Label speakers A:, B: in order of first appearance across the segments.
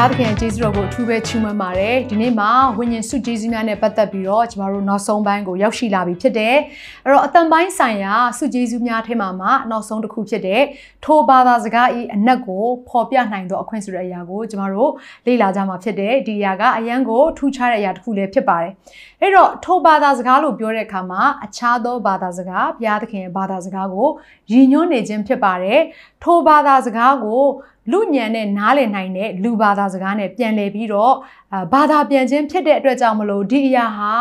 A: ရားသခင်ကျေးဇူးတော်ကိုအထူးပဲချီးမွမ်းပါတယ်ဒီနေ့မှာဝိညာဉ်စုကျေးဇူးများနဲ့ပတ်သက်ပြီးတော့ကျမတို့နောက်ဆုံးပိုင်းကိုရောက်ရှိလာပြီဖြစ်တယ်အဲ့တော့အတန်ပိုင်းဆိုင်ရာစုကျေးဇူးများထဲမှာမှနောက်ဆုံးတစ်ခုဖြစ်တဲ့ထိုဘာသာစကားဤအနက်ကိုဖော်ပြနိုင်သောအခွင့်ဆိုတဲ့အရာကိုကျမတို့လေ့လာကြမှာဖြစ်တယ်ဒီအရာကအရန်ကိုထူးခြားတဲ့အရာတစ်ခုလည်းဖြစ်ပါတယ်အဲ့တော့ထိုဘာသာစကားလို့ပြောတဲ့အခါမှာအခြားသောဘာသာစကားဘုရားသခင်ရဲ့ဘာသာစကားကိုရည်ညွှန်းနေခြင်းဖြစ်ပါတယ်ထိုဘာသာစကားကို လူညံနဲ့နားလည်နိုင်တဲ့လူဘာသာစကားနဲ့ပြန်လည်ပြီးတော့ဘာသာပြန်ခြင်းဖြစ်တဲ့အတွက်ကြောင့်မလို့ဒီအရာဟာ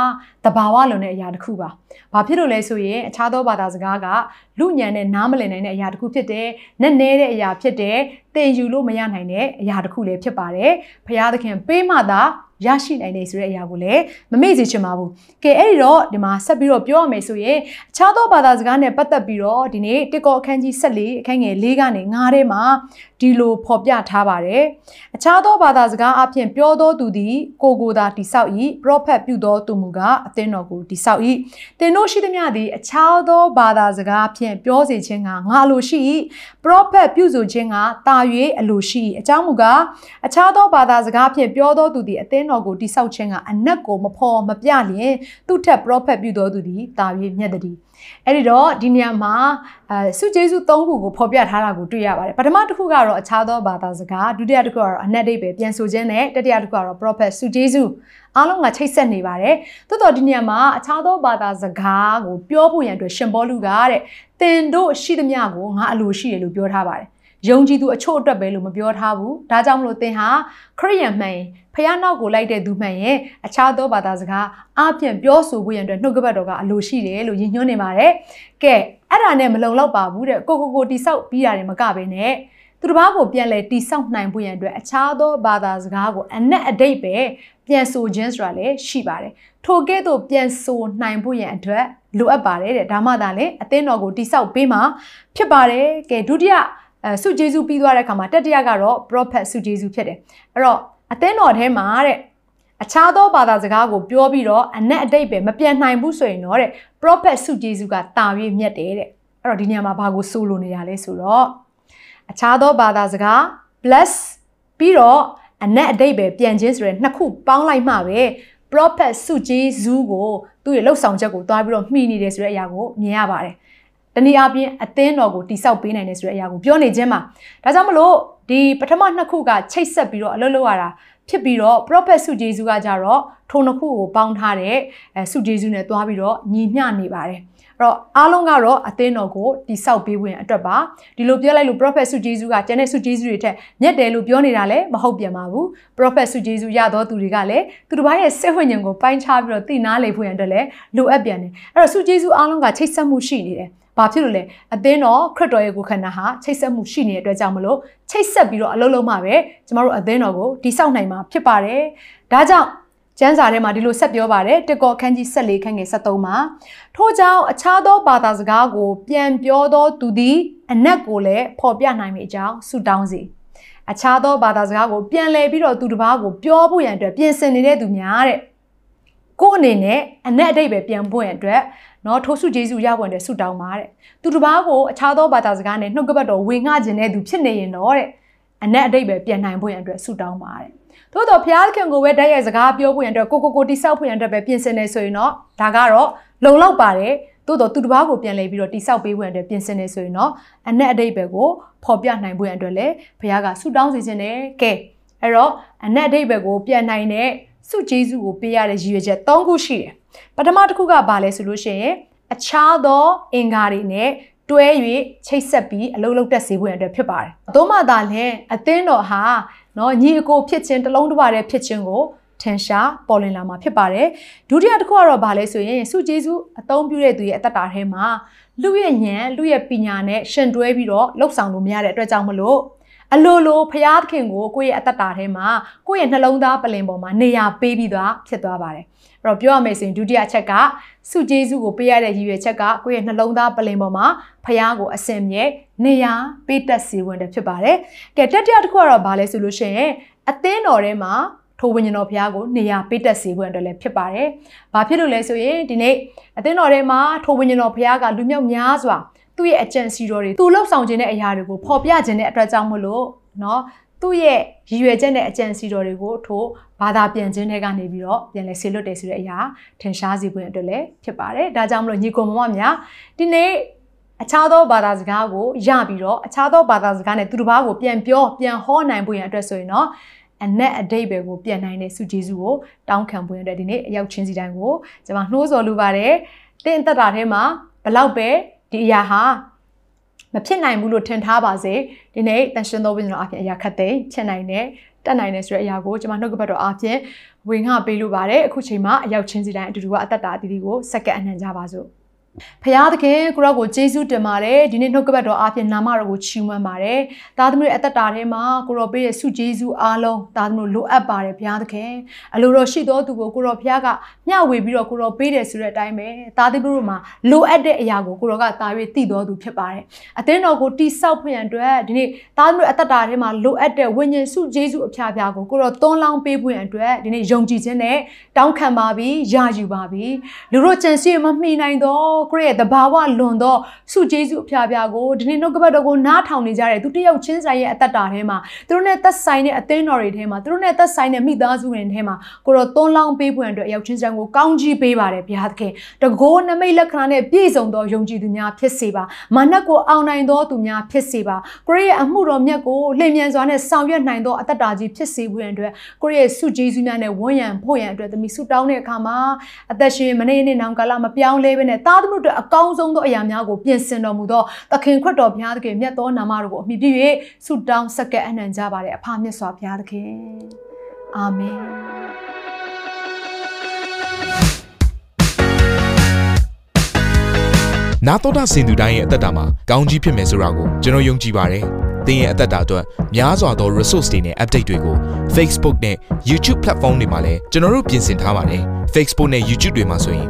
A: တဘာဝလုံးတဲ့အရာတစ်ခုပါ။ဘာဖြစ်လို့လဲဆိုရင်အခြားသောဘာသာစကားကလူညံနဲ့နားမလည်နိုင်တဲ့အရာတစ်ခုဖြစ်တယ်။နဲ့နဲတဲ့အရာဖြစ်တယ်။သင်ယူလို့မရနိုင်တဲ့အရာတစ်ခုလည်းဖြစ်ပါတယ်။ဘုရားသခင်ပေးမှသာ ရရှိနိုင်တယ်ဆိုတဲ့အရာကိုလည်းမမေ့စေချင်ပါဘူး။ကဲအဲ့ဒီတော့ဒီမှာဆက်ပြီးတော့ပြောရမယ်ဆိုရင်အခြားသောဘာသာစကားနဲ့ပတ်သက်ပြီးတော့ဒီနေ့တစ်ကောအခန်းကြီး14အခန်းငယ်၄ကနေ9ထဲမှာဒီလိုဖော်ပြထားပါတယ်။အခြားသောဘာသာစကားအပြင်ပြောသောသူသည်ကိုကိုသာတိဆောက်၏ပရောဖက်ပြုသောသူမူကားအသင်းတော်ကိုတိဆောက်၏သင်တို့ရှိသမျှသည်အခြားသောဘာသာစကားဖြင့်ပြောစေခြင်းကငါလိုရှိ၏ပရောဖက်ပြုဆိုခြင်းကတာ၍အလိုရှိ၏အကြောင်းမူကားအခြားသောဘာသာစကားဖြင့်ပြောသောသူသည်အသင်းတော်ကိုတိဆောက်ခြင်းကအနက်ကိုမဖော်မပြလျင်သူထက်ပရောဖက်ပြုသောသူသည်တာ၍မြတ်တည်းအဲ့ဒီတော့ဒီနေရာမှာအဲစုကျေးဇူး၃ခုကိုဖော်ပြထားတာကိုတွေ့ရပါတယ်ပထမတစ်ခုကတော့အခြားသောဘာသာစကားဒုတိယတစ်ခုကတော့အနက်ဒိတ်ပဲပြန်ဆိုခြင်းနဲ့တတိယတစ်ခုကတော့ prophet စုကျေးဇူးအားလုံးကချိတ်ဆက်နေပါတယ်တိုးတော်ဒီနေရာမှာအခြားသောဘာသာစကားကိုပြောဖို့ရန်အတွက်ရှင်ဘောလူကတဲ့သင်တို့ရှိသမျှကိုငါအလိုရှိတယ်လို့ပြောထားပါတယ် ယုံကြည်သူအချို့အတွက်ပဲလို့မပြောထားဘူးဒါကြောင့်မလို့သင်ဟာခရိယန်မှန်ရင်ဖះနောက်ကိုလိုက်တဲ့သူမှန်ရင်အခြားသောဘာသာစကားအပြည့်ပြောဆိုဖို့ရန်အတွက်နှုတ်ကပတ်တော်ကအလိုရှိတယ်လို့ယဉ်ညွှန်းနေပါတယ်ကဲအဲ့ဒါနဲ့မလုံလောက်ပါဘူးတဲ့ကိုကိုကိုတိဆောက်ပြီးရတယ်မကဘဲနဲ့သူတစ်ပါးကိုပြန်လဲတိဆောက်နိုင်ဖို့ရန်အတွက်အခြားသောဘာသာစကားကိုအနက်အတိတ်ပဲပြန်ဆိုခြင်းဆိုတာလည်းရှိပါတယ်ထိုကဲ့သို့ပြန်ဆိုနိုင်ဖို့ရန်အတွက်လိုအပ်ပါတယ်တဲ့ဒါမှသာလေအသင်းတော်ကိုတိဆောက်ပေးမှာဖြစ်ပါတယ်ကဲဒုတိယ အဲစုဂျေစုပြီးသွားတဲ့အခါမှာတတိယကတော့ prophet စုဂျေစုဖြစ်တယ်အဲ့တော့အသင်းတော်ထဲမှာတဲ့အခြားသောဘာသာစကားကိုပြောပြီးတော့အနက်အတိတ်ပဲမပြန်နိုင်ဘူးဆိုရင်တော့တဲ့ prophet စုဂျေစုကတာ၍မြတ်တယ်တဲ့အဲ့တော့ဒီညမှာဘာကိုဆိုလိုနေတာလဲဆိုတော့အခြားသောဘာသာစကား plus ပြီးတော့အနက်အတိတ်ပဲပြန်ခြင်းဆိုရယ်နှစ်ခုပေါင်းလိုက်မှပဲ prophet စုဂျေစုကိုသူ့ရဲ့လှုပ်ဆောင်ချက်ကိုတွားပြီးတော့မှီနေတယ်ဆိုတဲ့အရာကိုမြင်ရပါတယ် တနည်းအားဖြင့်အသင်းတော်ကိုတိဆောက်ပေးနိုင်တယ်ဆိုတဲ့အရာကိုပြောနေခြင်းပါဒါကြောင့်မလို့ဒီပထမနှစ်ခုကချိတ်ဆက်ပြီးတော့အလုပ်လုပ်ရတာဖြစ်ပြီးတော့ prophet စုဂျေစုကကြတော့ထိုနှစ်ခုကိုပေါင်းထားတဲ့အဲစုဂျေစုနဲ့တွားပြီးတော့ညီမျှနေပါတယ်အဲ့တော့အားလုံးကတော့အသင်းတော်ကိုတိဆောက်ပေးဝင်အတွက်ပါဒီလိုပြောလိုက်လို့ prophet စုဂျေစုကကျန်တဲ့စုဂျေစုတွေထက်မြတ်တယ်လို့ပြောနေတာလည်းမဟုတ်ပြန်ပါဘူး prophet စုဂျေစုရတော့သူတွေကလည်းသူတစ်ပိုင်းရဲ့စိတ်ဝိညာဉ်ကိုပိုင်းခြားပြီးတော့သိနာလေဖို့ရန်အတွက်လည်းလိုအပ်ပြန်တယ်အဲ့တော့စုဂျေစုအားလုံးကချိတ်ဆက်မှုရှိနေတယ် ဘာဖြစ်လို့လဲအသင်းတော်ခရစ်တော်ရဲ့ကိုယ်ခန္ဓာဟာချိတ်ဆက်မှုရှိနေတဲ့အတွက်ကြောင့်မလို့ချိတ်ဆက်ပြီးတော့အလုပ်လုပ်မှပဲကျမတို့အသင်းတော်ကိုတိဆောက်နိုင်မှာဖြစ်ပါတယ်ဒါကြောင့်ကျမ်းစာထဲမှာဒီလိုဆက်ပြောပါတယ်တစ်ကောအခန်းကြီး14ခန်းငယ်73မှာထို့ကြောင့်အခြားသောဘာသာစကားကို ပြန်ပြောသောသူသည်အနက်ကိုလည်းဖော်ပြနိုင်မိအကြောင်းဆုတောင်းစေအခြားသောဘာသာစကားကိုပြန်လည်ပြီးတော့သူတစ်ပါးကိုပြောဖို့ရန်အတွက်ပြင်ဆင်နေတဲ့သူများတဲ့ကို့အနေနဲ့အနက်အတိတ်ပဲပြန်ဖို့ရန်အတွက် နော်ထိုးစုဂျေစုရပွင့်တဲ့ဆုတောင်းပါတဲ့သူတစ်ပါးကိုအခြားသောဘာသာစကားနဲ့နှုတ်ကပတ်တော်ဝင်ငှခြင်းတဲ့သူဖြစ်နေရင်တော့တဲ့အနက်အတိတ်ပဲပြန်နိုင်ဖို့ရန်အတွက်ဆုတောင်းပါတဲ့သို့တော့ဘုရားခင်ကိုပဲတိုက်ရိုက်စကားပြောဖို့ရန်အတွက်ကိုကိုကိုတိဆောက်ဖို့ရန်အတွက်ပဲပြင်ဆင်နေဆိုရင်တော့ဒါကတော့လုံလောက်ပါတယ်သို့တော့သူတစ်ပါးကိုပြန်လဲပြီးတော့တိဆောက်ပေးဖို့အတွက်ပြင်ဆင်နေဆိုရင်တော့အနက်အတိတ်ပဲကိုဖော်ပြနိုင်ဖို့ရန်အတွက်လည်းဘုရားကဆုတောင်းစီခြင်းနဲ့ကဲအဲ့တော့အနက်အတိတ်ပဲကိုပြန်နိုင်တဲ့စုဂျေစုကိုပေးရတဲ့ရည်ရွယ်ချက်၃ခုရှိတယ် ပထမတစ်ခုကဘာလဲဆိုလို့ရှိရင်အခြားသောအင်္ဂါတွေနဲ့တွဲ၍ချိတ်ဆက်ပြီးအလုံးလုံးတက်စေဖို့အတွက်ဖြစ်ပါတယ်။သို့မှသာလည်းအသင်းတော်ဟာနော်ညီအကိုဖြစ်ခြင်းတလုံးတစ်ပါးတည်းဖြစ်ခြင်းကိုထင်ရှားပေါ်လွင်လာမှာဖြစ်ပါတယ်။ဒုတိယတစ်ခုကတော့ဗာလဲဆိုရင်စုကျေးဇူးအသုံးပြုတဲ့သူရဲ့အသက်တာထဲမှာလူရဲ့ဉာဏ်လူရဲ့ပညာနဲ့ရှင်တွဲပြီးတော့လှုပ်ဆောင်လို့မရတဲ့အတွက်ကြောင့်မလို့ အလိုလိုဖရာသခင်ကိုကိုယ့်ရဲ့အသက်တာထဲမှာကိုယ့်ရဲ့နှလုံးသားပလင်ပေါ်မှာနေရာပေးပြီးသွားဖြစ်သွားပါတယ်အဲ့တော့ပြောရမယ်ဆိုရင်ဒုတိယအချက်ကစုကျေးဇူးကိုပေးရတဲ့ရည်ရွယ်ချက်ကကိုယ့်ရဲ့နှလုံးသားပလင်ပေါ်မှာဖရာကိုအစင်မြဲနေရာပေးတတ်စေဝင်တယ်ဖြစ်ပါတယ်ကဲတတိယတစ်ခုကတော့ဘာလဲဆိုလို့ရှိရင်အသင်းတော်ထဲမှာထိုဝိညာဉ်တော်ဘုရားကိုနေရာပေးတက်စေဖို့အတွက်လည်းဖြစ်ပါတယ်။ဘာဖြစ်လို့လဲဆိုရင်ဒီနေ့အသင်းတော်ထဲမှာထိုဝိညာဉ်တော်ဘုရားကလူမျိုးများစွာ သူ့ရဲ့အကြံစီတော်တွေသူလှုပ်ဆောင်ခြင်းတဲ့အရာတွေကိုဖော်ပြခြင်းတဲ့အတွက်ကြောင့်မလို့เนาะသူ့ရဲ့ရည်ရွယ်ချက်နဲ့အကြံစီတော်တွေကိုထိုဘာသာပြန်ခြင်းတွေကနေပြီးတော့ပြန်လဲဆေလွတ်တယ်ဆိုတဲ့အရာထင်ရှားစေဖို့အတွက်လည်းဖြစ်ပါတယ်။ဒါကြောင့်မလို့ညီကိုမမများဒီနေ့အခြားသောဘာသာစကားကိုရပြီးတော့အခြားသောဘာသာစကားနဲ့သူတစ်ပါးကိုပြန်ပြောပြန်ဟောနိုင်ဖို့ရန်အတွက်ဆိုရင်တော့အနက်အတိတ်ပဲကိုပြန်နိုင်တဲ့စုဂျေစုကိုတောင်းခံပွင့်တဲ့ဒီနေ့အရောက်ချင်းစီတိုင်းကိုကျွန်မနှိုးဆော်လိုပါတယ်တင့်သက်တာထဲမှာဘလောက်ပဲ ဒီအရာဟာမဖြစ်နိုင်ဘူးလို့ထင်ထားပါစေဒီနေ့တန်ရှင်သောဝိညာဉ်တော်အပြင်အရာခတ်သိဖြစ်နိုင်တယ်တက်နိုင်တယ်ဆိုတဲ့အရာကိုကျွန်မနှုတ်ကပတ်တော်အပြင်ဝင်ငှပေးလိုပါတယ်အခုချိန်မှာအရောက်ချင်းစီတိုင်းအတူတူကအသက်တာအတီးတီကိုစက္ကန့်အနှံကြပါစို့ ဖရာသခင်ကိုရောကိုကျေးဇူးတင်ပါတယ်ဒီနေ့နှုတ်ကပတ်တော်အားဖြင့်နာမတော်ကိုချီးမွမ်းပါတယ်သားသမီးရဲ့အသက်တာထဲမှာကိုရောပေးတဲ့ဆုကျေးဇူးအားလုံးသားသမီးလိုအပ်ပါတယ်ဖရာသခင်အလိုတော်ရှိတော်သူကိုကိုရောဖရာကမျှဝေပြီးတော့ကိုရောပေးတယ်ဆိုတဲ့အတိုင်းပဲသားသမီးတို့မှာလိုအပ်တဲ့အရာကိုကိုရောကတာ၍တည်တော်သူဖြစ်ပါတယ်အသင်းတော်ကိုတိဆောက်ဖွင့်ရန်အတွက်ဒီနေ့သားသမီးအသက်တာထဲမှာလိုအပ်တဲ့ဝိညာဉ်ဆုကျေးဇူးအဖျားဖျားကိုကိုရောသွန်းလောင်းပေးဖွင့်ရန်အတွက်ဒီနေ့ယုံကြည်ခြင်းနဲ့တောင်းခံပါပြီးယာယူပါပြီးလူတို့ကြံစည်မမှီနိုင်တော့ခရစ်ရဲ့တဘာဝလွန်သောစုကျေးဇူးအဖျားဖျားကိုဒီနေ့နှုတ်ကပတ်တော်ကိုနားထောင်နေကြတဲ့သူတယောက်ချင်းဆိုင်ရဲ့အသက်တာထဲမှာသူတို့နဲ့သက်ဆိုင်တဲ့အသင်းတော်တွေထဲမှာသူတို့နဲ့သက်ဆိုင်တဲ့မိသားစုတွေထဲမှာကိုတော့သွန်းလောင်းပေးဖွယ်အတွက်ရောက်ချင်းဆိုင်ကိုကောင်းကြီးပေးပါတယ်ဘုရားသခင်တကိုးနမိတ်လက္ခဏာနဲ့ပြည့်စုံသောယုံကြည်သူများဖြစ်စေပါမာနကိုအောင်နိုင်သောသူများဖြစ်စေပါကိုရဲ့အမှုတော်မြတ်ကိုလျင်မြန်စွာနဲ့ဆောင်ရွက်နိုင်သောအသက်တာကြီးဖြစ်စေဖွယ်အတွက်ကိုရဲ့စုကျေးဇူးများနဲ့ဝန်းရံဖို့ရန်အတွက်သမီးဆုတောင်းတဲ့အခါမှာအသက်ရှင်မနေနေနောင်ကာလမပြောင်းလဲဘဲနဲ့သားသမီးတို့အကောင်းဆုံးသောအရာများကိုပြင်ဆင်တော်မူသောသခင်ခွတ်တော်ဘုရားသခင်မြတ်သောနာမတော်ကိုအမိပြု၍ဆုတောင်းဆက်ကပ်အနှံကြပါတယ်အဖမြတ်စွာဘုရားသခင်အာမင်
B: နာတော်တာစင်သူတိုင်းရဲ့အသက်တာမှာကောင်းကြီးဖြစ်မယ်ဆိုတာကိုကျွန်တော်ယုံကြည်ပါတယ်။သင်ရဲ့အသက်တာအတွက်များစွာသော resource တွေနဲ့ update တွေကို Facebook နဲ့ YouTube platform တွေမှာလည်းကျွန်တော်တို့ပြင်ဆင်ထားပါတယ်။ Facebook နဲ့ YouTube တွေမှာဆိုရင်